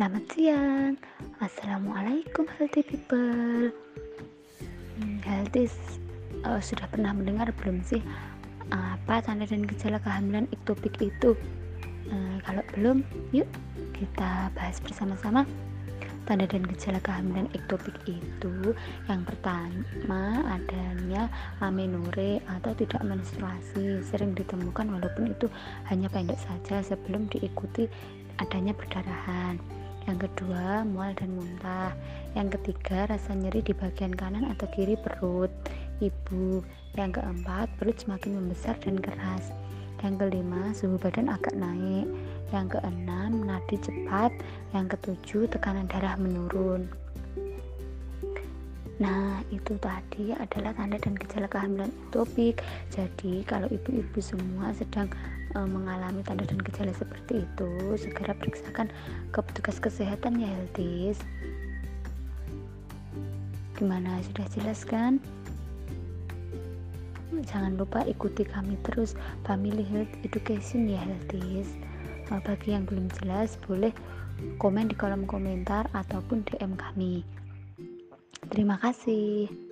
Selamat siang, Assalamualaikum healthy people. Hmm, healthy uh, sudah pernah mendengar belum sih apa tanda dan gejala kehamilan ektopik itu? Uh, kalau belum, yuk kita bahas bersama-sama. Tanda dan gejala kehamilan ektopik itu yang pertama adanya amenore atau tidak menstruasi sering ditemukan walaupun itu hanya pendek saja sebelum diikuti adanya perdarahan yang kedua mual dan muntah. Yang ketiga rasa nyeri di bagian kanan atau kiri perut ibu. Yang keempat perut semakin membesar dan keras. Yang kelima suhu badan agak naik. Yang keenam nadi cepat. Yang ketujuh tekanan darah menurun. Nah, itu tadi adalah tanda dan gejala kehamilan ektopik. Jadi, kalau ibu-ibu semua sedang e, mengalami tanda dan gejala seperti itu, segera periksakan ke petugas kesehatan ya, Healthies. Gimana? Sudah jelas kan? Jangan lupa ikuti kami terus Family Health Education ya, Healthies. Bagi yang belum jelas, boleh komen di kolom komentar ataupun DM kami. Terima kasih.